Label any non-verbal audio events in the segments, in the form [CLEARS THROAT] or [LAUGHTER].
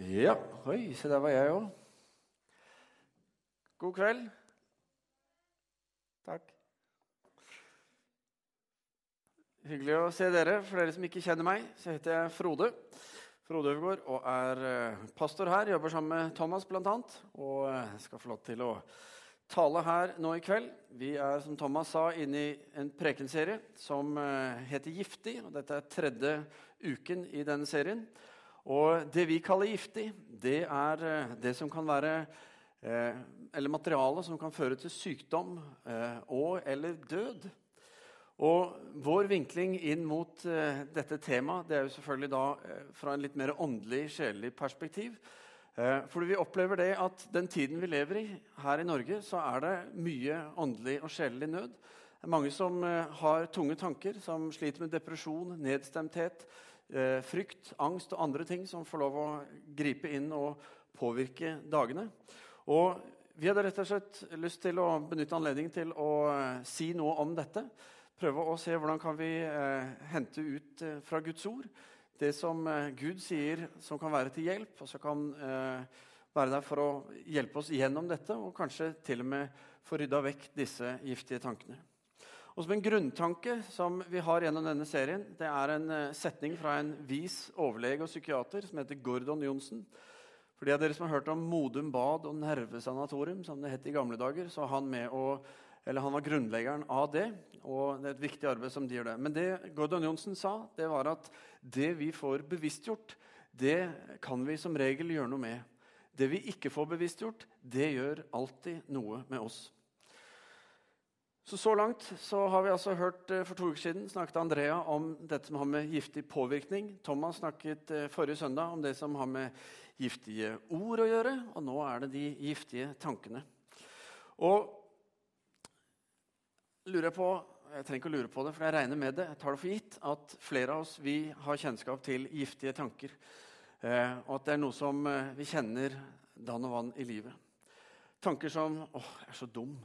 Ja, oi, se der var jeg òg. God kveld. Takk. Hyggelig å se dere. For dere som ikke kjenner meg, så heter jeg Frode. Frode Øvergaard og er eh, pastor her. Jobber sammen med Thomas bl.a. Og eh, skal få lov til å tale her nå i kveld. Vi er, som Thomas sa, inne i en prekenserie som eh, heter Giftig. og Dette er tredje uken i denne serien. Og det vi kaller giftig, det er eh, det som kan være eh, Eller materiale som kan føre til sykdom eh, og eller død. Og Vår vinkling inn mot dette temaet det er jo selvfølgelig da fra en litt mer åndelig, sjelelig perspektiv. Fordi vi opplever det at den tiden vi lever i her i Norge, så er det mye åndelig og sjelelig nød. Det er mange som har tunge tanker, som sliter med depresjon, nedstemthet, eh, frykt, angst og andre ting som får lov å gripe inn og påvirke dagene. Og Vi hadde rett og slett lyst til å benytte anledningen til å eh, si noe om dette. Prøve å se hvordan kan vi eh, hente ut fra Guds ord det som Gud sier som kan være til hjelp, og som kan være der for å hjelpe oss gjennom dette, og kanskje til og med få rydda vekk disse giftige tankene. Og som En grunntanke som vi har gjennom denne serien, det er en eh, setning fra en vis overlege og psykiater som heter Gordon Johnsen. For de av dere som har hørt om Modum Bad og Nervesanatorium, som det het i gamle dager, så han, å, han var grunnleggeren av det. Og det er et viktig arbeid som de gjør det. Men det Gordon Johnsen sa, det var at det vi får bevisstgjort, det kan vi som regel gjøre noe med. Det vi ikke får bevisstgjort, det gjør alltid noe med oss. Så så langt så har vi altså hørt eh, For to uker siden snakket Andrea om dette som har med giftig påvirkning. Thomas snakket eh, forrige søndag om det som har med giftige ord å gjøre. Og nå er det de giftige tankene. Og lurer jeg på jeg trenger ikke å lure på det, for jeg regner med det. Jeg tar det for gitt at flere av oss vi har kjennskap til giftige tanker. Eh, og at det er noe som vi kjenner dann og vann i livet. Tanker som 'Å, jeg er så dum'.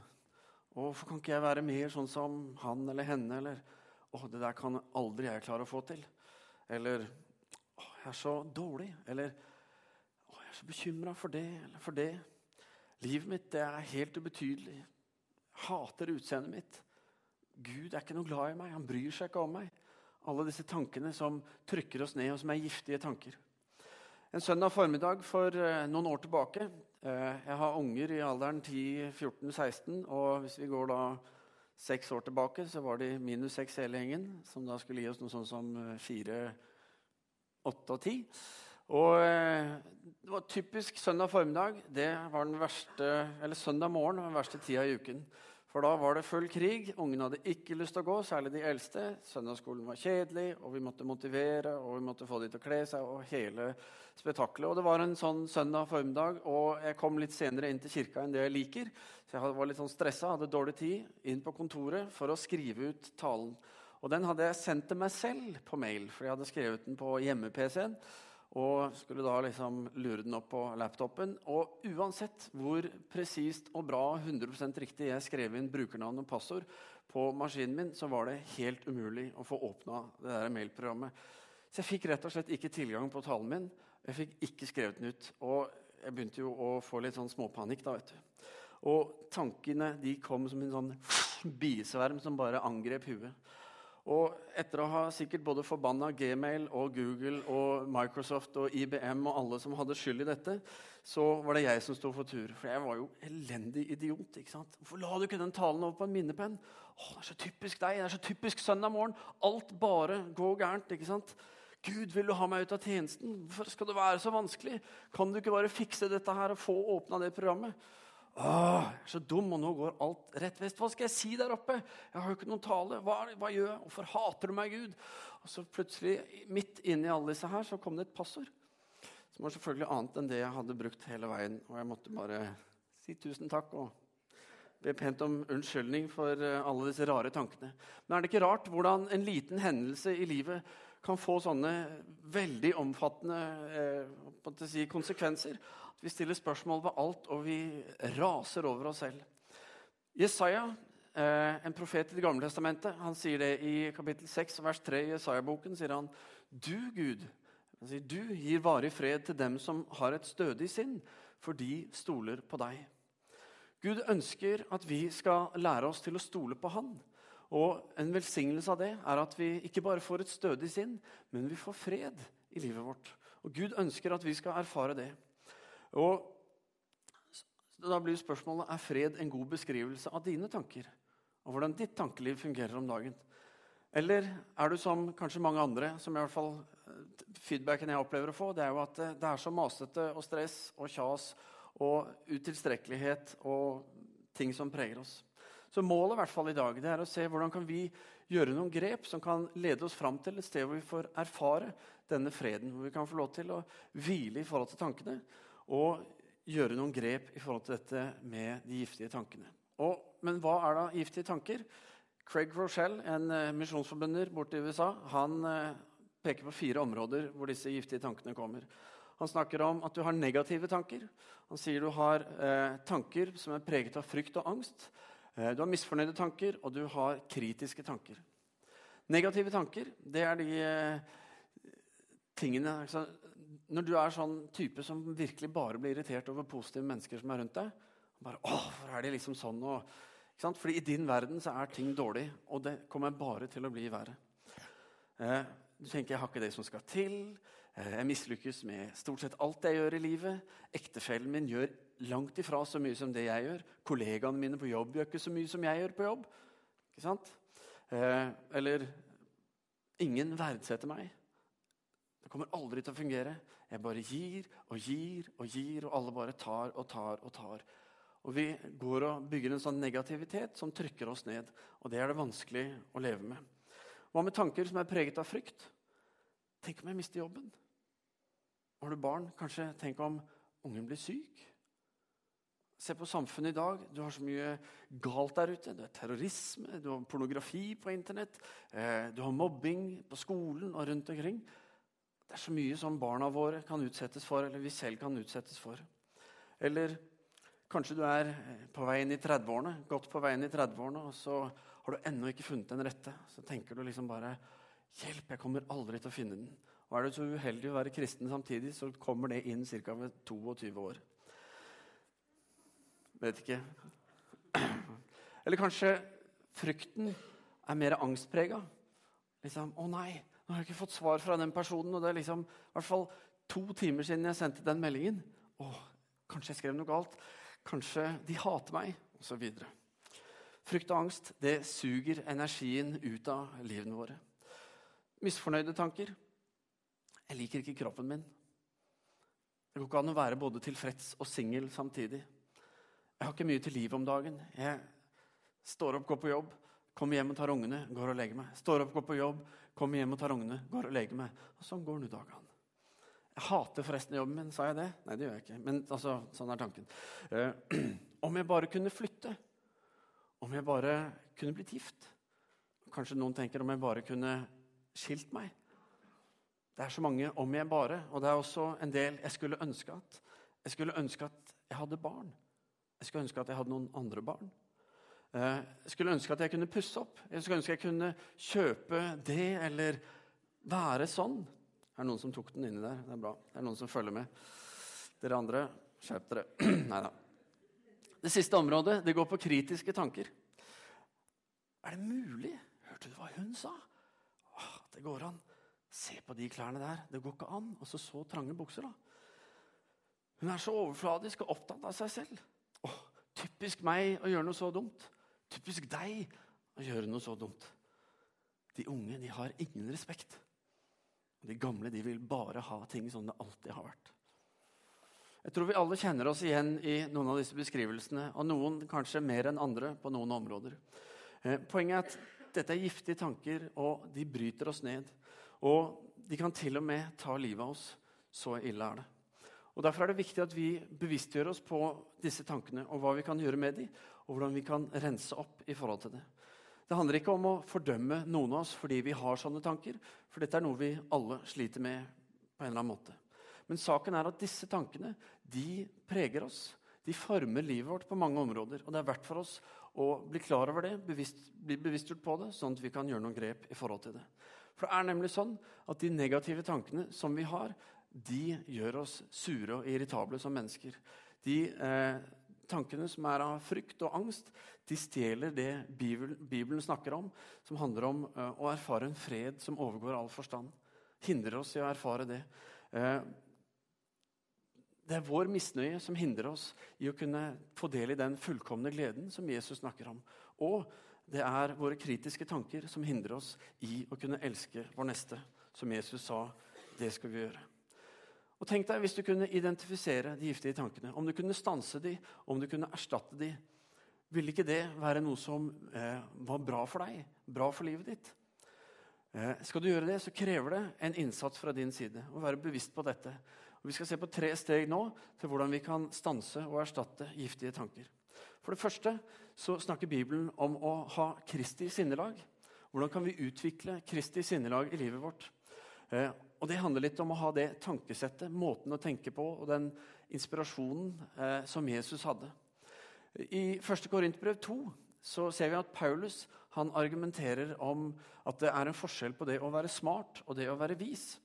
Hvorfor kan ikke jeg være mer sånn som han eller henne? Eller å, det der kan aldri jeg klare å få til. Eller å, jeg er så dårlig. Eller å, jeg er så bekymra for det eller for det. Livet mitt det er helt ubetydelig. Hater utseendet mitt. Gud er ikke noe glad i meg. Han bryr seg ikke om meg. Alle disse tankene som trykker oss ned, og som er giftige tanker. En søndag formiddag for uh, noen år tilbake Jeg har unger i alderen 10-14-16. Og hvis vi går da seks år tilbake, så var de minus seks hele gjengen. Som da skulle gi oss noe sånt som uh, fire, åtte og ti. Og det var typisk søndag formiddag. Det var den verste, eller søndag morgen var den verste tida i uken. For da var det full krig. Ungene hadde ikke lyst til å gå, særlig de eldste. Søndagsskolen var kjedelig, og vi måtte motivere og vi måtte få dem til å kle seg. og hele spetakkelet. Og Det var en sånn søndag formiddag, og jeg kom litt senere inn til kirka enn det jeg liker. Så jeg var litt sånn stressa, hadde dårlig tid, inn på kontoret for å skrive ut talen. Og Den hadde jeg sendt til meg selv på mail, for jeg hadde skrevet den på hjemme-PC-en og skulle da liksom lure den opp på laptopen. Og uansett hvor presist og bra 100% riktig jeg skrev inn brukernavn og passord på maskinen min, så var det helt umulig å få åpna det der mailprogrammet. Så jeg fikk rett og slett ikke tilgang på talen min. Jeg fikk ikke skrevet den ut. Og jeg begynte jo å få litt sånn småpanikk. da, vet du. Og tankene de kom som en sånn [SNIFFS] bisverm som bare angrep huet. Og etter å ha sikkert både forbanna Gmail og Google og Microsoft og IBM og alle som hadde skyld i dette, så var det jeg som sto for tur. For jeg var jo elendig idiot. ikke sant? Hvorfor la du ikke den talen over på en minnepenn? Åh, det er så typisk deg. Det er så typisk søndag morgen. Alt bare går gærent. ikke sant? Gud, vil du ha meg ut av tjenesten? Hvorfor skal det være så vanskelig? Kan du ikke bare fikse dette her og få åpna det programmet? Åh, jeg er så dum, og nå går alt rett vest. Hva skal jeg si der oppe? Jeg har jo ikke noen tale. Hva, hva gjør jeg? Hvorfor hater du meg, Gud? Og så plutselig, midt inni alle disse her, så kom det et passord. Som var selvfølgelig annet enn det jeg hadde brukt hele veien. Og jeg måtte bare si tusen takk og be pent om unnskyldning for eh, alle disse rare tankene. Men er det ikke rart hvordan en liten hendelse i livet kan få sånne veldig omfattende eh, si, konsekvenser? At Vi stiller spørsmål ved alt, og vi raser over oss selv. Jesaja, eh, en profet i Det gamle testamentet, han sier det i kapittel 6, vers 3 i Jesaja-boken. sier han, Du, Gud Han sier, 'Du gir varig fred til dem som har et stødig sinn, for de stoler på deg'. Gud ønsker at vi skal lære oss til å stole på Han. Og En velsignelse av det er at vi ikke bare får et stødig sinn, men vi får fred i livet vårt. Og Gud ønsker at vi skal erfare det. Og Da blir spørsmålet er fred en god beskrivelse av dine tanker. Og hvordan ditt tankeliv fungerer om dagen. Eller er du som kanskje mange andre, som i hvert fall eh, feedbacken jeg opplever å få, det er jo at eh, det er så masete og stress og kjas og utilstrekkelighet og ting som preger oss. Så målet i hvert fall i dag det er å se hvordan kan vi gjøre noen grep som kan lede oss fram til et sted hvor vi får erfare denne freden. Hvor vi kan få lov til å hvile i forhold til tankene og gjøre noen grep i forhold til dette med de giftige tankene. Og, men hva er da giftige tanker? Craig Rochelle, en misjonsforbunder borte i USA, han uh, peker på fire områder hvor disse giftige tankene kommer. Han snakker om at du har negative tanker. Han sier du har eh, tanker som er preget av frykt og angst. Du har misfornøyde tanker, og du har kritiske tanker. Negative tanker det er de tingene altså, Når du er sånn type som virkelig bare blir irritert over positive mennesker som er rundt deg bare, Åh, hvor er de liksom sånn? Og, Fordi i din verden så er ting dårlig, og det kommer bare til å bli verre. Eh, du tenker jeg har ikke det som skal til. Eh, jeg mislykkes med stort sett alt jeg gjør i livet. Ektefellen min gjør langt ifra så mye som det jeg gjør. Kollegaene mine på jobb gjør ikke så mye som jeg gjør på jobb. Ikke sant? Eh, eller ingen verdsetter meg. Det kommer aldri til å fungere. Jeg bare gir og gir og gir, og alle bare tar og tar og tar. Og vi går og bygger en sånn negativitet som trykker oss ned. Og det er det vanskelig å leve med. Hva med tanker som er preget av frykt? Tenk om jeg mister jobben? Har du barn? Kanskje tenk om ungen blir syk? Se på samfunnet i dag. Du har så mye galt der ute. Du har terrorisme, du har pornografi på Internett, eh, du har mobbing på skolen og rundt omkring. Det er så mye som barna våre kan utsettes for, eller vi selv kan utsettes for. Eller kanskje du er på vei inn i 30-årene, godt på vei inn i 30-årene, og så har du ennå ikke funnet den rette. Så tenker du liksom bare Hjelp, jeg kommer aldri til å finne den. Og er du så uheldig å være kristen samtidig, så kommer det inn ca. ved 22 år. Vet ikke. Eller kanskje frykten er mer angstprega. Liksom, 'Å nei, nå har jeg ikke fått svar fra den personen, og det er liksom i hvert fall to timer siden jeg sendte den meldingen. Å, kanskje jeg skrev noe galt. Kanskje de hater meg, osv. Frykt og angst det suger energien ut av livene våre. Misfornøyde tanker. Jeg liker ikke kroppen min. Det går ikke an å være både tilfreds og singel samtidig. Jeg har ikke mye til livet om dagen. Jeg står opp, går på jobb, kommer hjem og tar ungene, går og legger meg. Står opp, går på jobb, kommer hjem og tar ungene, går og legger meg. Og sånn går nå dagene. Jeg hater forresten jobben min. Sa jeg det? Nei, det gjør jeg ikke. Men altså, sånn er tanken. Uh, [CLEARS THROAT] om jeg bare kunne flytte. Om jeg bare kunne blitt gift. Kanskje noen tenker om jeg bare kunne skilt meg. Det er så mange 'om jeg bare', og det er også en del jeg skulle ønske at. Jeg skulle ønske at jeg hadde barn. Jeg skulle ønske at jeg hadde noen andre barn. Eh, jeg skulle ønske at jeg kunne pusse opp. Jeg skulle ønske jeg kunne kjøpe det eller være sånn. Er det noen som tok den inni der? Det er bra. Det er noen som følger med. Dere andre, skjerp dere. [CLEARS THROAT] Nei da. Det siste området det går på kritiske tanker. Er det mulig? Hørte du hva hun sa? Det går an. Se på de klærne der. Det går ikke an. Og så så trange bukser, da. Hun er så overfladisk og opptatt av seg selv. Åh, typisk meg å gjøre noe så dumt. Typisk deg å gjøre noe så dumt. De unge de har ingen respekt. De gamle de vil bare ha ting som det alltid har vært. Jeg tror vi alle kjenner oss igjen i noen av disse beskrivelsene. Og noen kanskje mer enn andre på noen områder. Eh, poenget er at dette er giftige tanker, og de bryter oss ned. Og de kan til og med ta livet av oss. Så ille er det. Og Derfor er det viktig at vi bevisstgjør oss på disse tankene og hva vi kan gjøre med dem, og hvordan vi kan rense opp i forhold til det. Det handler ikke om å fordømme noen av oss fordi vi har sånne tanker, for dette er noe vi alle sliter med på en eller annen måte. Men saken er at disse tankene de preger oss. De former livet vårt på mange områder. Og det er verdt for oss å bli klar over det, bevisst, bli bevisstgjort på det, sånn at vi kan gjøre noen grep i forhold til det. For det er nemlig sånn at de negative tankene som vi har, de gjør oss sure og irritable som mennesker. De eh, tankene som er av frykt og angst, de stjeler det Bibelen snakker om, som handler om eh, å erfare en fred som overgår all forstand. Hindrer oss i å erfare det. Eh, det er vår misnøye som hindrer oss i å kunne få del i den fullkomne gleden som Jesus snakker om. Og det er våre kritiske tanker som hindrer oss i å kunne elske vår neste, som Jesus sa det skal vi gjøre. Og tenk deg Hvis du kunne identifisere de giftige tankene, om du kunne stanse de, om du kunne erstatte de, ville ikke det være noe som eh, var bra for deg, bra for livet ditt? Eh, skal du gjøre det, så krever det en innsats fra din side. å være bevisst på dette. Vi skal se på tre steg nå til hvordan vi kan stanse og erstatte giftige tanker. For det første så snakker Bibelen om å ha Kristi sinnelag. Hvordan kan vi utvikle Kristi sinnelag i livet vårt? Eh, og Det handler litt om å ha det tankesettet, måten å tenke på og den inspirasjonen eh, som Jesus hadde. I 1. Korintbrev 2 så ser vi at Paulus han argumenterer om at det er en forskjell på det å være smart og det å være vis.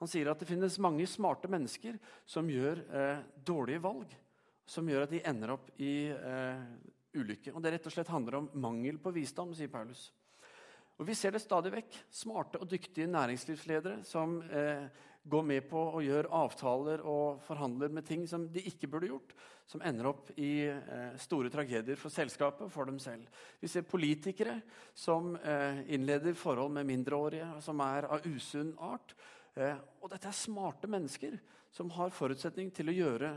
Han sier at det finnes mange smarte mennesker som gjør eh, dårlige valg. Som gjør at de ender opp i eh, ulykke. Og Det rett og slett handler om mangel på visdom, sier Paulus. Og Vi ser det stadig vekk. Smarte og dyktige næringslivsledere som eh, går med på å gjøre avtaler og forhandler med ting som de ikke burde gjort, som ender opp i eh, store tragedier for selskapet og for dem selv. Vi ser politikere som eh, innleder forhold med mindreårige som er av usunn art. Eh, og dette er smarte mennesker som har forutsetning til å gjøre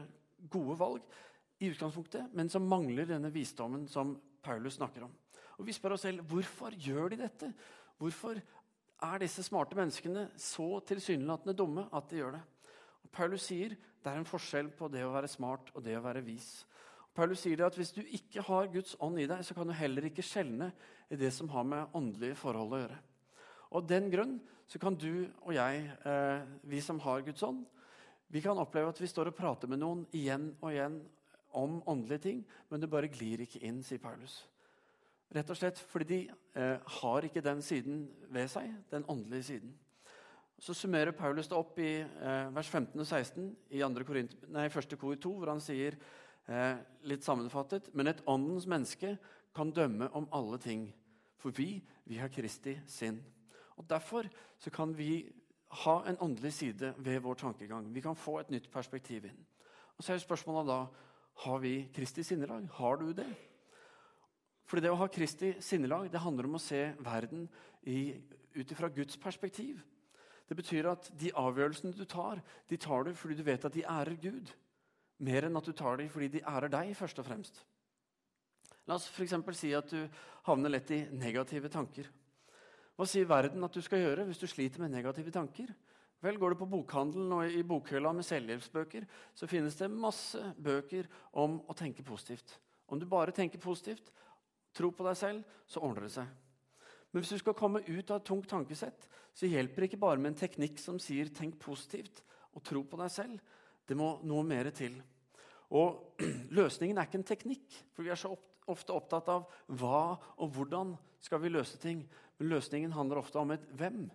gode valg i utgangspunktet, men som mangler denne visdommen som Paulus snakker om. Og Vi spør oss selv hvorfor gjør de dette. Hvorfor er disse smarte menneskene så tilsynelatende dumme at de gjør det? Og Paulus sier det er en forskjell på det å være smart og det å være vis. Og Paulus sier det at Hvis du ikke har Guds ånd i deg, så kan du heller ikke skjelne i det som har med åndelige forhold å gjøre. Og den grunn så kan du og jeg, eh, vi som har Guds ånd, vi kan oppleve at vi står og prater med noen igjen og igjen om åndelige ting, men det bare glir ikke inn, sier Paulus. Rett og slett fordi de eh, har ikke den siden ved seg, den åndelige siden. Så summerer Paulus det opp i eh, vers 15 og 16 i 2. Korint, nei, 1. kor 2, hvor han sier litt sammenfattet Men et åndens menneske kan dømme om alle ting, for vi, vi har Kristi sinn. Og Derfor så kan vi ha en åndelig side ved vår tankegang. Vi kan få et nytt perspektiv inn. Og Så er spørsmålet da har vi Kristi sinnelag. Har du det? Fordi det å ha Kristi sinnelag det handler om å se verden ut fra Guds perspektiv. Det betyr at de avgjørelsene du tar, de tar du fordi du vet at de ærer Gud. Mer enn at du tar dem fordi de ærer deg, først og fremst. La oss f.eks. si at du havner lett i negative tanker. Hva sier verden at du skal gjøre hvis du sliter med negative tanker? Vel, Går du på bokhandelen og i bokhylla med selvhjelpsbøker, så finnes det masse bøker om å tenke positivt. Om du bare tenker positivt, Tro på deg selv, så ordner det seg. Men hvis du skal komme ut av et tungt tankesett, så hjelper det ikke bare med en teknikk som sier 'tenk positivt' og 'tro på deg selv'. Det må noe mer til. Og [CLEARS THROAT] Løsningen er ikke en teknikk, for vi er så ofte opptatt av hva og hvordan skal vi løse ting. Men løsningen handler ofte om et hvem.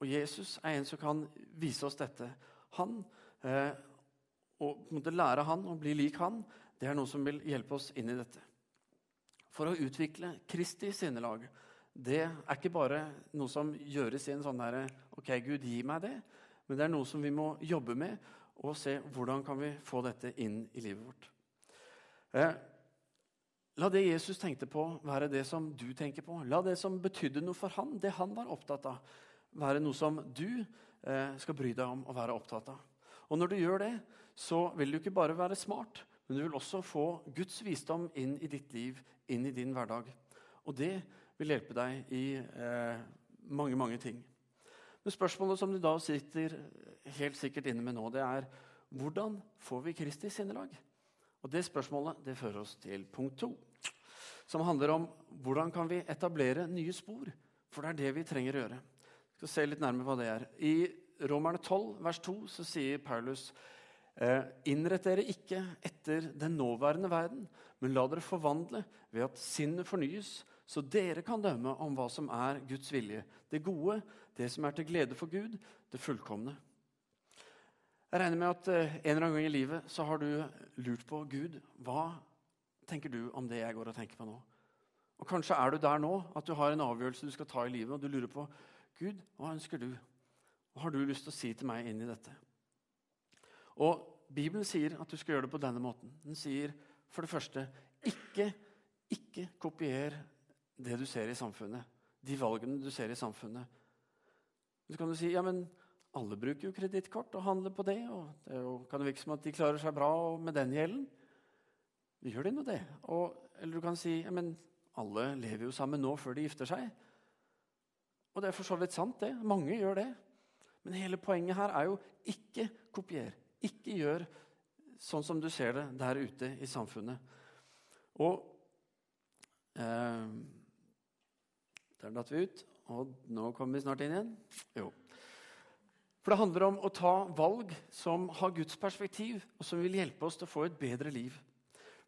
Og Jesus er en som kan vise oss dette. Han, eh, Å lære han å bli lik han, det er noe som vil hjelpe oss inn i dette for å utvikle Kristi sinnelag, det er ikke bare noe som gjøres i en sånn derre Ok, Gud, gi meg det. Men det er noe som vi må jobbe med og se hvordan kan vi få dette inn i livet vårt. Eh, la det Jesus tenkte på, være det som du tenker på. La det som betydde noe for han, det han var opptatt av, være noe som du eh, skal bry deg om å være opptatt av. Og når du gjør det, så vil du ikke bare være smart, men du vil også få Guds visdom inn i ditt liv, inn i din hverdag. Og det vil hjelpe deg i eh, mange, mange ting. Men spørsmålet som du da sitter helt sikkert inne med nå, det er hvordan får vi Kristi sinnelag? Og Det spørsmålet det fører oss til punkt to, som handler om hvordan kan vi etablere nye spor. For det er det vi trenger å gjøre. Vi skal se litt nærmere hva det er. I Romerne 12, vers 2, så sier Paulus Eh, innrett dere ikke etter den nåværende verden, men la dere forvandle ved at sinnet fornyes, så dere kan dømme om hva som er Guds vilje, det gode, det som er til glede for Gud, det fullkomne. Jeg regner med at eh, en eller annen gang i livet så har du lurt på Gud, hva tenker du om det jeg går og tenker på nå? Og Kanskje er du der nå at du har en avgjørelse du skal ta i livet, og du lurer på Gud, hva ønsker du? Hva har du lyst til å si til meg inn i dette? Og Bibelen sier at du skal gjøre det på denne måten. Den sier for det første ikke, ikke kopier det du ser i samfunnet. De valgene du ser i samfunnet. Så kan du si ja, men alle bruker jo kredittkort og handler på det. og Det jo, kan virke som at de klarer seg bra med den gjelden. Gjør de nå det? Og, eller du kan si men alle lever jo sammen nå før de gifter seg. Og det er for så vidt sant, det. Mange gjør det. Men hele poenget her er jo ikke kopier. Ikke gjør sånn som du ser det der ute i samfunnet. Og eh, Der datt vi ut. Og nå kommer vi snart inn igjen. Jo. For det handler om å ta valg som har Guds perspektiv, og som vil hjelpe oss til å få et bedre liv.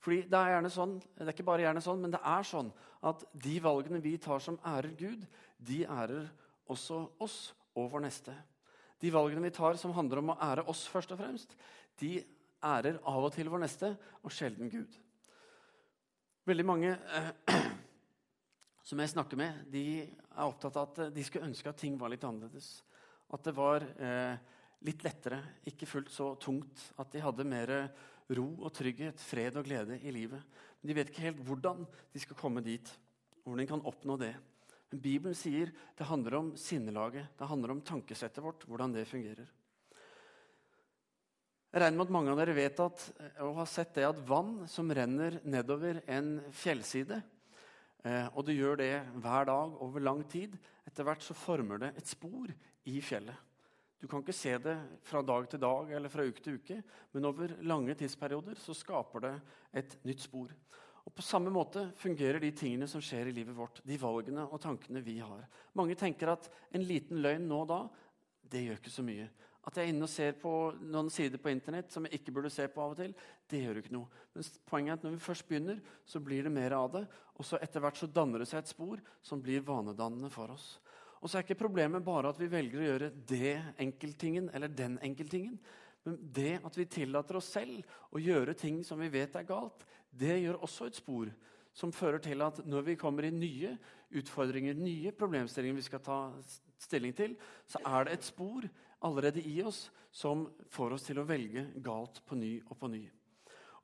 Fordi Det er gjerne sånn, det er ikke bare gjerne sånn, men det er sånn at de valgene vi tar som ærer Gud, de ærer også oss og vår neste. De valgene vi tar som handler om å ære oss først og fremst, de ærer av og til vår neste, og sjelden Gud. Veldig mange eh, [CLEARS THROAT] som jeg snakker med, de er opptatt av at de skulle ønske at ting var litt annerledes. At det var eh, litt lettere, ikke fullt så tungt. At de hadde mer ro og trygghet, fred og glede i livet. Men de vet ikke helt hvordan de skal komme dit. Hvordan de kan oppnå det. Men Bibelen sier det handler om sinnelaget, det handler om tankesettet vårt. hvordan det fungerer. Jeg regner med at mange av dere vet at, og har sett det at vann som renner nedover en fjellside, eh, og det gjør det hver dag over lang tid, etter hvert så former det et spor i fjellet. Du kan ikke se det fra dag til dag eller fra uke til uke, men over lange tidsperioder så skaper det et nytt spor. Og På samme måte fungerer de tingene som skjer i livet vårt. de valgene og tankene vi har. Mange tenker at en liten løgn nå og da, det gjør ikke så mye. At jeg er inne og ser på noen sider på Internett som jeg ikke burde se på av og til, det gjør ikke noe. Men poenget er at når vi først begynner, så blir det mer av det. Og så etter hvert så danner det seg et spor som blir vanedannende for oss. Og så er ikke problemet bare at vi velger å gjøre det enkelttingen eller den enkelttingen. Men det at vi tillater oss selv å gjøre ting som vi vet er galt, det gjør også et spor som fører til at når vi kommer i nye utfordringer, nye problemstillinger vi skal ta stilling til, så er det et spor allerede i oss som får oss til å velge galt på ny og på ny.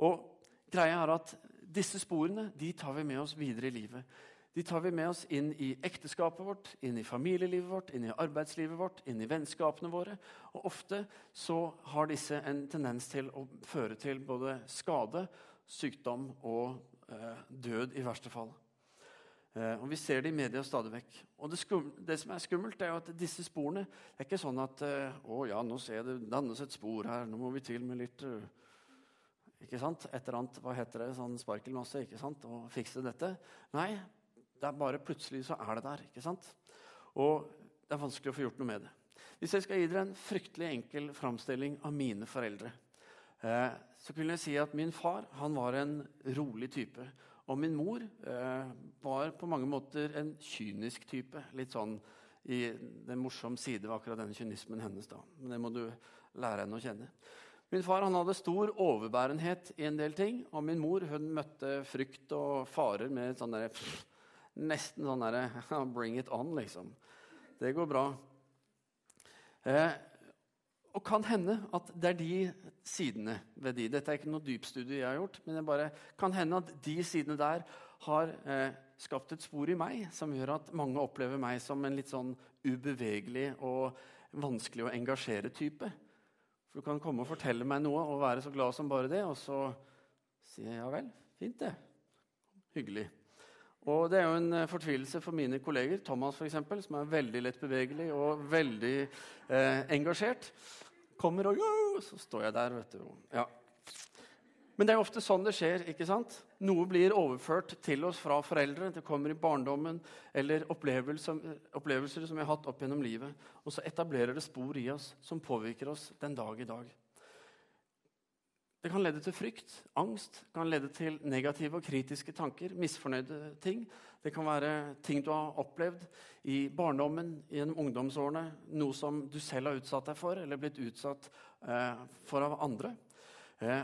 Og greia er at disse sporene de tar vi med oss videre i livet de tar vi med oss inn i ekteskapet vårt, inn i familielivet vårt, inn i arbeidslivet vårt, inn i vennskapene våre. Og ofte så har disse en tendens til å føre til både skade, sykdom og eh, død i verste fall. Eh, og Vi ser det i media stadig vekk. Og det, det, som er skummelt, er jo at disse sporene det er ikke sånn at eh, å ja, nå ser det dannes et spor her, nå må vi til med litt uh, ikke sant? Et eller annet, hva heter det, sånn sparkelmasse ikke sant? og fikse dette. Nei, det er bare plutselig så er det der. ikke sant? Og det er vanskelig å få gjort noe med det. Hvis jeg skal gi dere en fryktelig enkel framstilling av mine foreldre, eh, så kunne jeg si at min far han var en rolig type. Og min mor eh, var på mange måter en kynisk type. Litt sånn i den morsomme side ved akkurat denne kynismen hennes. da. Men det må du lære henne å kjenne. Min far han hadde stor overbærenhet i en del ting. Og min mor hun møtte frykt og farer med sånn derre Nesten sånn derre [LAUGHS] Bring it on, liksom. Det går bra. Eh, og kan hende at det er de sidene ved de Dette er ikke noe dypstudie jeg har gjort, men det bare kan hende at de sidene der har eh, skapt et spor i meg som gjør at mange opplever meg som en litt sånn ubevegelig og vanskelig å engasjere type. For Du kan komme og fortelle meg noe og være så glad som bare det, og så sier jeg ja vel, fint det. Hyggelig. Og Det er jo en eh, fortvilelse for mine kolleger, Thomas eksempel, som er veldig lett bevegelig og veldig eh, engasjert. Kommer og jo, Så står jeg der, vet du. Ja. Men det er jo ofte sånn det skjer. ikke sant? Noe blir overført til oss fra foreldre. Det kommer i barndommen eller opplevelser, opplevelser som vi har hatt opp gjennom livet. Og så etablerer det spor i oss som påvirker oss den dag i dag. Det kan lede til frykt, angst, kan lede til negative og kritiske tanker, misfornøyde ting. Det kan være ting du har opplevd i barndommen, gjennom ungdomsårene, noe som du selv har utsatt deg for, eller blitt utsatt eh, for av andre. Eh,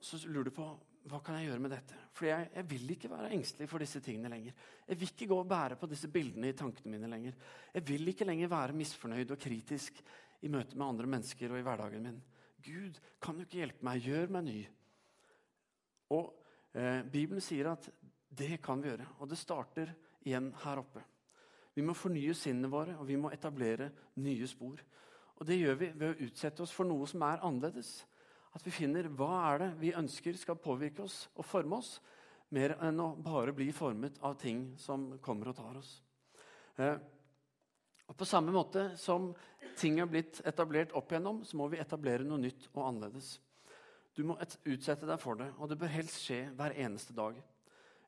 så lurer du på hva kan jeg gjøre med dette. For jeg, jeg, vil ikke være engstelig for disse tingene lenger. Jeg vil ikke gå og bære på disse bildene i tankene mine lenger. Jeg vil ikke lenger være misfornøyd og kritisk i møte med andre mennesker og i hverdagen min. Gud, kan du ikke hjelpe meg? Gjør meg ny. Og eh, Bibelen sier at det kan vi gjøre. Og det starter igjen her oppe. Vi må fornye sinnene våre, og vi må etablere nye spor. Og Det gjør vi ved å utsette oss for noe som er annerledes. At vi finner hva er det vi ønsker skal påvirke oss og forme oss, mer enn å bare bli formet av ting som kommer og tar oss. Eh, og På samme måte som ting er blitt etablert opp igjennom, så må vi etablere noe nytt og annerledes. Du må utsette deg for det, og det bør helst skje hver eneste dag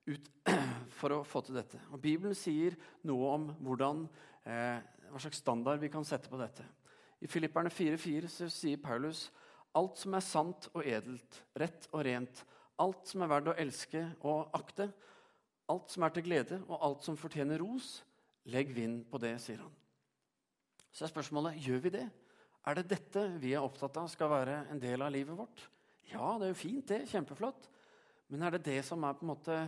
ut [CLEARS THROAT] for å få til dette. Og Bibelen sier noe om hvordan, eh, hva slags standard vi kan sette på dette. I Filipperne 4,4 sier Paulus alt som er sant og edelt, rett og rent, alt som er verdt å elske og akte, alt som er til glede, og alt som fortjener ros, legg vind på det, sier han. Så er spørsmålet gjør vi det. Er det dette vi er opptatt av skal være en del av livet vårt? Ja, det er jo fint, det. Kjempeflott. Men er det det som er på en måte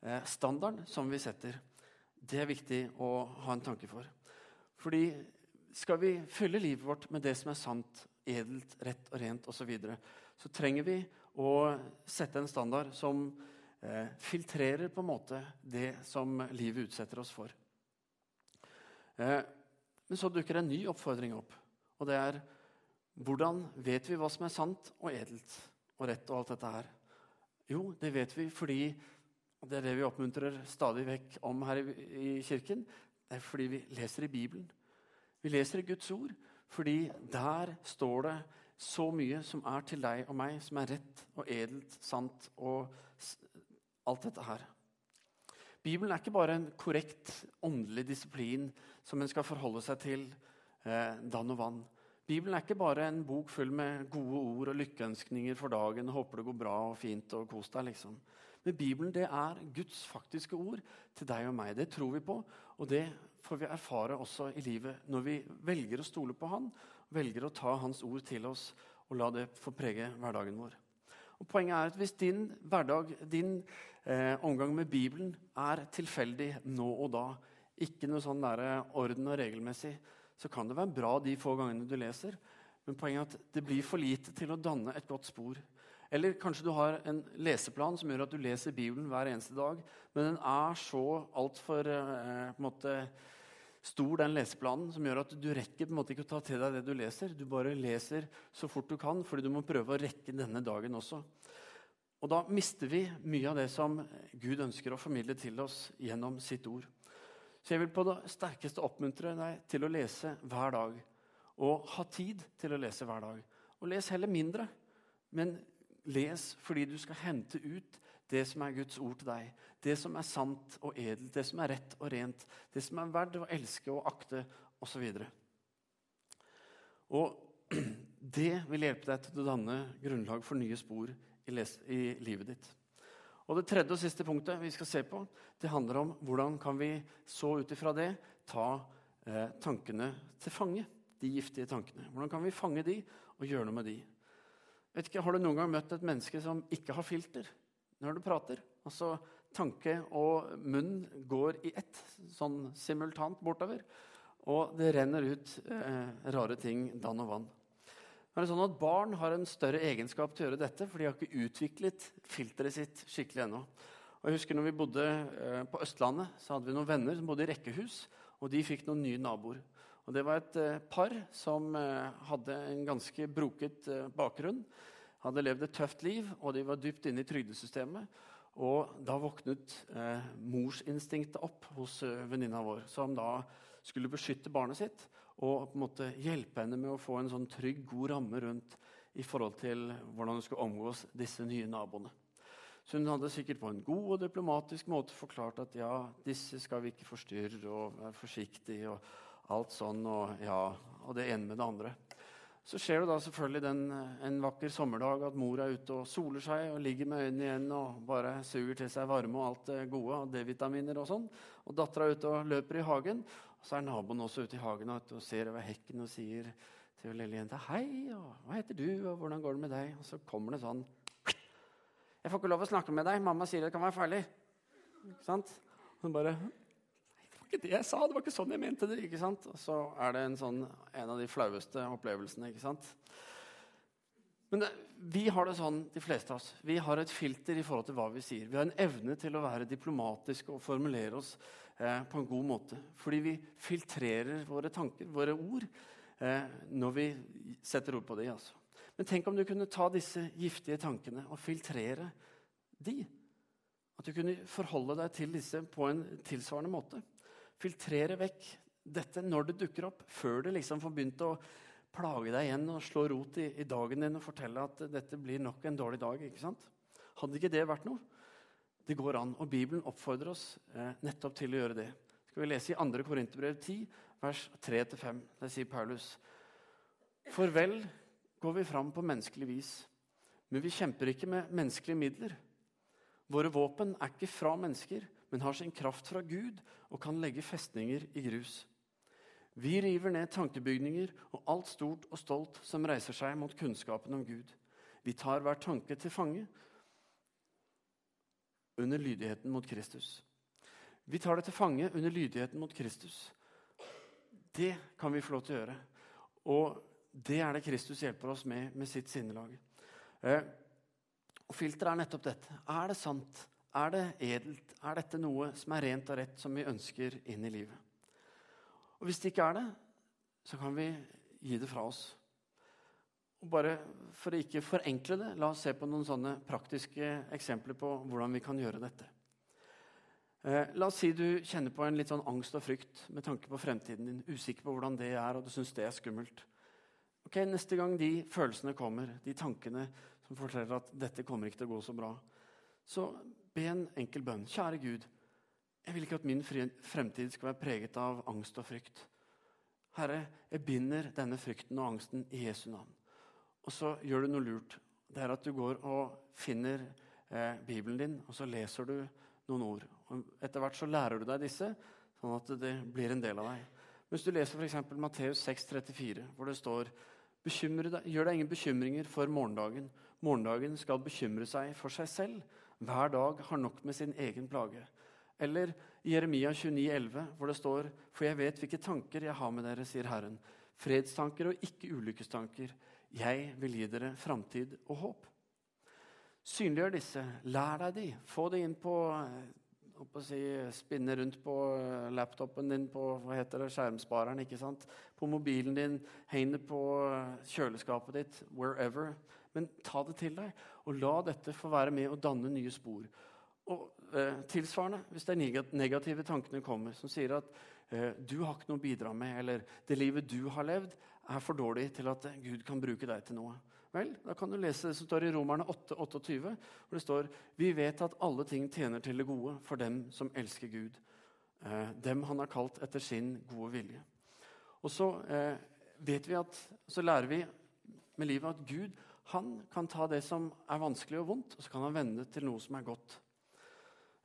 Eh, standarden som vi setter, det er viktig å ha en tanke for. Fordi skal vi fylle livet vårt med det som er sant, edelt, rett og rent osv., så, så trenger vi å sette en standard som eh, filtrerer på en måte det som livet utsetter oss for. Eh, men så dukker en ny oppfordring opp, og det er hvordan vet vi hva som er sant og edelt og rett og alt dette her? Jo, det vet vi fordi Det er det vi oppmuntrer stadig vekk om her i, i kirken. Det er fordi vi leser i Bibelen. Vi leser i Guds ord fordi der står det så mye som er til deg og meg, som er rett og edelt, sant og alt dette her. Bibelen er ikke bare en korrekt åndelig disiplin som en skal forholde seg til eh, dann og vann. Bibelen er ikke bare en bok full med gode ord og lykkeønskninger for dagen. og Håper det går bra og fint og kos deg. liksom. Men Bibelen det er Guds faktiske ord til deg og meg. Det tror vi på, og det får vi erfare også i livet når vi velger å stole på Han, velger å ta Hans ord til oss og la det få prege hverdagen vår. Og Poenget er at hvis din hverdag, din eh, omgang med Bibelen er tilfeldig nå og da, ikke noe sånn der orden og regelmessig, så kan det være bra de få gangene du leser. Men poenget er at det blir for lite til å danne et godt spor. Eller kanskje du har en leseplan som gjør at du leser Bibelen hver eneste dag, men den er så altfor eh, stor, den leseplanen, som gjør at du rekker på en måte ikke å ta til deg det du leser. Du bare leser så fort du kan, fordi du må prøve å rekke denne dagen også. Og da mister vi mye av det som Gud ønsker å formidle til oss gjennom sitt ord. Så jeg vil på det sterkeste oppmuntre deg til å lese hver dag. Og ha tid til å lese hver dag. Og les heller mindre. Men Les fordi du skal hente ut det som er Guds ord til deg. Det som er sant og edelt, det som er rett og rent, det som er verdt å elske og akte osv. Og, [CLEARS THROAT] det vil hjelpe deg til å danne grunnlag for nye spor i, i livet ditt. Og Det tredje og siste punktet vi skal se på, det handler om hvordan kan vi så ut ifra det ta eh, tankene til fange. De giftige tankene. Hvordan kan vi fange de og gjøre noe med de? Vet ikke, Har du noen gang møtt et menneske som ikke har filter når du prater? Altså, Tanke og munn går i ett, sånn simultant bortover. Og det renner ut eh, rare ting dann og vann. Er det sånn at Barn har en større egenskap til å gjøre dette, for de har ikke utviklet filteret sitt skikkelig ennå. Og jeg husker når vi bodde eh, På Østlandet så hadde vi noen venner som bodde i rekkehus. og De fikk noen nye naboer. Og Det var et eh, par som eh, hadde en ganske broket bakgrunn. Hadde levd et tøft liv, og de var dypt inne i trygdesystemet. Og da våknet eh, morsinstinktet opp hos venninna vår, som da skulle beskytte barnet sitt og på en måte hjelpe henne med å få en sånn trygg, god ramme rundt i forhold til hvordan hun skulle omgås disse nye naboene. Så hun hadde sikkert på en god og diplomatisk måte forklart at ja, disse skal vi ikke forstyrre og være forsiktige. og alt sånn, og, ja, og det ene med det andre. Så skjer det da selvfølgelig den, en vakker sommerdag at mor er ute og soler seg og ligger med øynene igjen og bare suger til seg varme og alt det gode og D-vitaminer og sånn. Og dattera er ute og løper i hagen. Så er naboen også ute i hagen og ser over hekken og sier til lille jenta 'Hei, og hva heter du, og hvordan går det med deg?' Og så kommer det sånn 'Jeg får ikke lov å snakke med deg. Mamma sier det kan være farlig.' Ikke sant? Hun bare ikke det jeg sa, det var ikke sånn jeg mente det. ikke sant? Og så er det en, sånn, en av de flaueste opplevelsene. ikke sant? Men det, vi har det sånn, de fleste av oss. Vi har et filter i forhold til hva vi sier. Vi har en evne til å være diplomatiske og formulere oss eh, på en god måte. Fordi vi filtrerer våre tanker, våre ord, eh, når vi setter ord på det. Altså. Men tenk om du kunne ta disse giftige tankene og filtrere de. At du kunne forholde deg til disse på en tilsvarende måte filtrere vekk dette når det dukker opp, før det liksom får begynt å plage deg igjen og slå rot i, i, dagen din og fortelle at dette blir nok en dårlig dag. ikke sant? Hadde ikke det vært noe? Det går an. Og Bibelen oppfordrer oss eh, nettopp til å gjøre det. Skal vi lese i 2. Korinterbrev 10, vers 3-5. Der sier Paulus.: For vel går vi fram på menneskelig vis, men vi kjemper ikke med menneskelige midler. Våre våpen er ikke fra mennesker, men har sin kraft fra Gud og kan legge festninger i grus. Vi river ned tankebygninger og alt stort og stolt som reiser seg mot kunnskapen om Gud. Vi tar hver tanke til fange under lydigheten mot Kristus. Vi tar det til fange under lydigheten mot Kristus. Det kan vi få lov til å gjøre. Og det er det Kristus hjelper oss med med sitt sinnelag. Eh, og Filteret er nettopp dette. Er det sant? Er det edelt? Er dette noe som er rent og rett, som vi ønsker inn i livet? Og Hvis det ikke er det, så kan vi gi det fra oss. Og bare For å ikke forenkle det, la oss se på noen sånne praktiske eksempler på hvordan vi kan gjøre dette. Eh, la oss si du kjenner på en litt sånn angst og frykt med tanke på fremtiden din. Usikker på hvordan det er, og du syns det er skummelt. Ok, Neste gang de følelsene kommer, de tankene som forteller at dette kommer ikke til å gå så bra, så Be en enkel bønn. Kjære Gud, jeg vil ikke at min fremtid skal være preget av angst og frykt. Herre, jeg binder denne frykten og angsten i Jesu navn. Og så gjør du noe lurt. Det er at du går og finner eh, Bibelen din, og så leser du noen ord. Og etter hvert så lærer du deg disse, sånn at det blir en del av deg. Hvis du leser f.eks. Matteus 6,34, hvor det står deg, Gjør deg ingen bekymringer for morgendagen. Morgendagen skal bekymre seg for seg selv hver dag har nok med sin egen plage. Eller i Jeremia 29, 11, hvor det står For jeg vet hvilke tanker jeg har med dere, sier Herren. Fredstanker og ikke ulykkestanker. Jeg vil gi dere framtid og håp. Synliggjør disse. Lær deg de. Få det inn på å si, Spinne rundt på laptopen din, på hva heter det, skjermspareren. ikke sant? På mobilen din. Heng på kjøleskapet ditt. Wherever. Men ta det til deg, og la dette få være med og danne nye spor. Og eh, tilsvarende, Hvis er negative tankene kommer, som sier at eh, du har ikke noe å bidra med, eller det livet du har levd, er for dårlig til at Gud kan bruke deg til noe. Vel, Da kan du lese det som står i Romerne 8, 28, hvor det står Vi vet at alle ting tjener til det gode for dem som elsker Gud. Eh, dem han har kalt etter sin gode vilje. Og så eh, vet vi at, så lærer vi med livet at Gud han kan ta det som er vanskelig og vondt, og så kan han vende det til noe som er godt.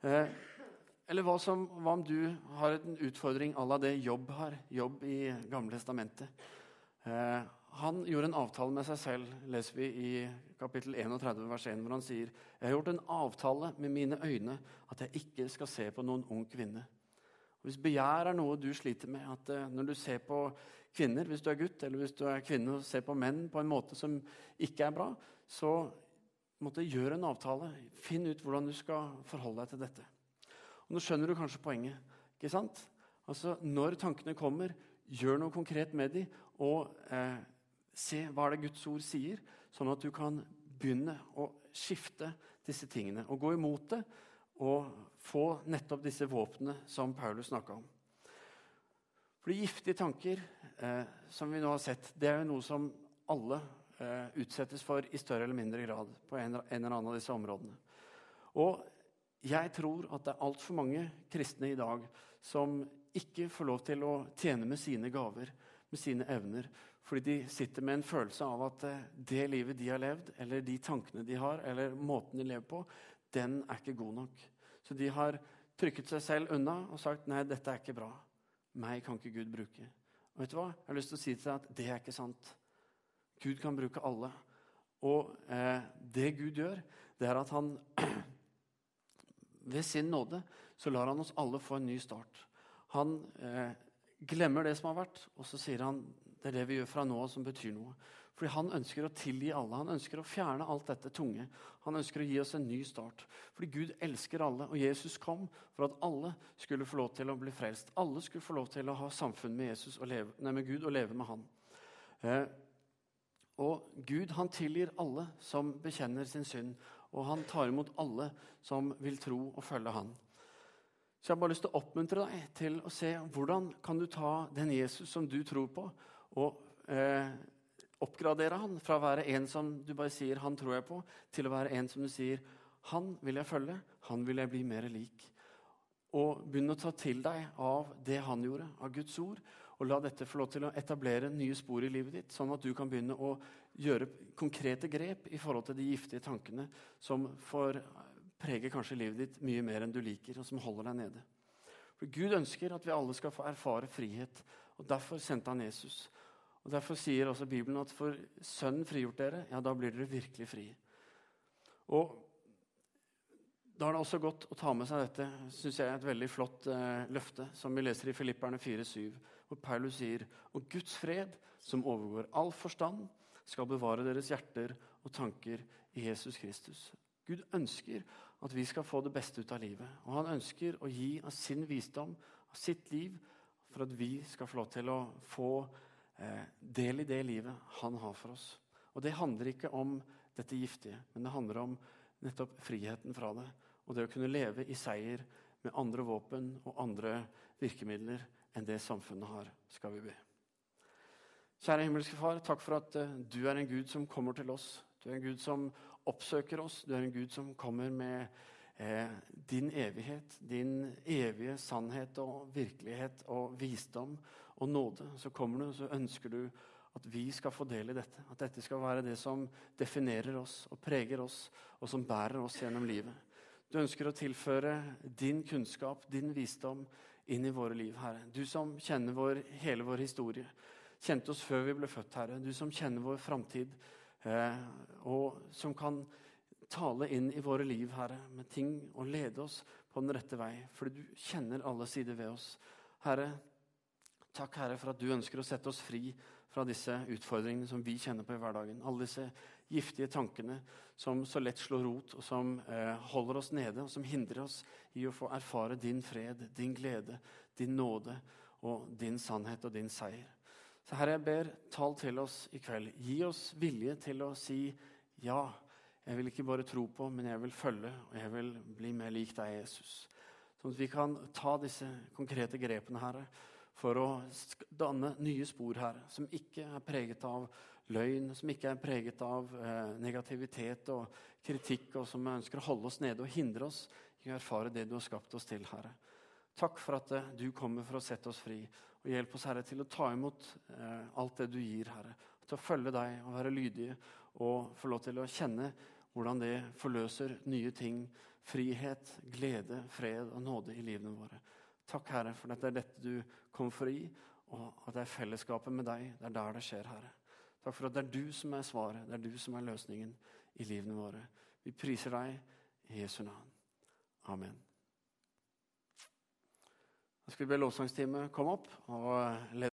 Eh, eller hva, som, hva, om du har en utfordring à la det Jobb har, Jobb i Gamle testamentet. Eh, han gjorde en avtale med seg selv, leser vi i kapittel 31, vers 1, hvor han sier Jeg har gjort en avtale med mine øyne at jeg ikke skal se på noen ung kvinne. Og hvis begjær er noe du sliter med, at eh, når du ser på kvinner, hvis du er gutt eller hvis du er kvinne og ser på menn på en måte som ikke er bra, så måtte gjøre en avtale. Finn ut hvordan du skal forholde deg til dette. Og Nå skjønner du kanskje poenget. ikke sant? Altså, Når tankene kommer, gjør noe konkret med dem, og eh, se hva det Guds ord sier, sånn at du kan begynne å skifte disse tingene og gå imot det og få nettopp disse våpnene som Paulus snakka om. Fordi giftige tanker, eh, som vi nå har sett, det er jo noe som alle eh, utsettes for i større eller mindre grad på en, en eller annen av disse områdene. Og jeg tror at det er altfor mange kristne i dag som ikke får lov til å tjene med sine gaver, med sine evner, Fordi de sitter med en følelse av at eh, det livet de har levd, eller de tankene de har, eller måten de lever på, den er ikke god nok. Så de har trykket seg selv unna og sagt nei, dette er ikke bra. Meg kan ikke Gud bruke. Og vet du hva? Jeg har lyst til å si til deg at det er ikke sant. Gud kan bruke alle. Og eh, det Gud gjør, det er at han [CLEARS THROAT] ved sin nåde så lar han oss alle få en ny start. Han eh, glemmer det som har vært, og så sier han det er det vi gjør fra nå av som betyr noe. Fordi han ønsker å tilgi alle. Han ønsker å fjerne alt dette tunge. Han ønsker å gi oss en ny start. Fordi Gud elsker alle, og Jesus kom for at alle skulle få lov til å bli frelst. Alle skulle få lov til å ha samfunn med, leve, nei, med Gud og leve med han. Eh, og Gud han tilgir alle som bekjenner sin synd, og han tar imot alle som vil tro og følge han. Så jeg har bare lyst til å oppmuntre deg til å se hvordan kan du ta den Jesus som du tror på, og eh, oppgradere han fra å være en som du bare sier 'han tror jeg på', til å være en som du sier 'han vil jeg følge', 'han vil jeg bli mer lik'. Og begynne å ta til deg av det han gjorde, av Guds ord. Og la dette få lov til å etablere nye spor i livet ditt, sånn at du kan begynne å gjøre konkrete grep i forhold til de giftige tankene som får prege kanskje livet ditt mye mer enn du liker, og som holder deg nede. For Gud ønsker at vi alle skal få erfare frihet, og derfor sendte han Jesus. Og Derfor sier også Bibelen at for Sønnen frigjort dere, ja, da blir dere virkelig fri. Og Da er det også godt å ta med seg dette, synes jeg er et veldig flott eh, løfte, som vi leser i Filipperne 4,7, hvor Paulus sier Og Guds fred, som overgår all forstand, skal bevare deres hjerter og tanker i Jesus Kristus. Gud ønsker at vi skal få det beste ut av livet. Og han ønsker å gi av sin visdom, av sitt liv, for at vi skal få lov til å få eh, del i det livet han har for oss. Og Det handler ikke om dette giftige, men det handler om nettopp friheten fra det. Og det å kunne leve i seier med andre våpen og andre virkemidler enn det samfunnet har, skal vi be. Kjære himmelske Far, takk for at uh, du er en Gud som kommer til oss. Du er en Gud som oppsøker oss. Du er en Gud som kommer med eh, din evighet, din evige sannhet og virkelighet og visdom og nåde, så kommer du og så ønsker du at vi skal få del i dette. At dette skal være det som definerer oss og preger oss, og som bærer oss gjennom livet. Du ønsker å tilføre din kunnskap, din visdom, inn i våre liv, Herre. Du som kjenner vår, hele vår historie. Kjente oss før vi ble født, Herre. Du som kjenner vår framtid, og som kan tale inn i våre liv, Herre, med ting og lede oss på den rette vei. Fordi du kjenner alle sider ved oss. Herre, Takk, Herre, for at du ønsker å sette oss fri fra disse utfordringene som vi kjenner på i hverdagen. Alle disse giftige tankene som så lett slår rot, og som eh, holder oss nede, og som hindrer oss i å få erfare din fred, din glede, din nåde og din sannhet og din seier. Så Herre, jeg ber, tal til oss i kveld. Gi oss vilje til å si ja. Jeg vil ikke bare tro på, men jeg vil følge, og jeg vil bli mer lik deg, Jesus. Sånn at vi kan ta disse konkrete grepene, Herre for å danne nye spor her, som ikke er preget av løgn, som ikke er preget av eh, negativitet og kritikk, og som ønsker å holde oss nede og hindre oss i å erfare det du har skapt oss til, Herre. Takk for at eh, du kommer for å sette oss fri. Og hjelp oss, Herre, til å ta imot eh, alt det du gir, Herre. Til å følge deg og være lydige og få lov til å kjenne hvordan det forløser nye ting. Frihet, glede, fred og nåde i livene våre. Takk, Herre, for at det er dette du kom for å gi, og at det er fellesskapet med deg. Det er der det skjer, Herre. Takk for at det er du som er svaret, det er du som er løsningen i livene våre. Vi priser deg i Jesu navn. Amen. Da skal vi be lovsangsteamet komme opp. Og lede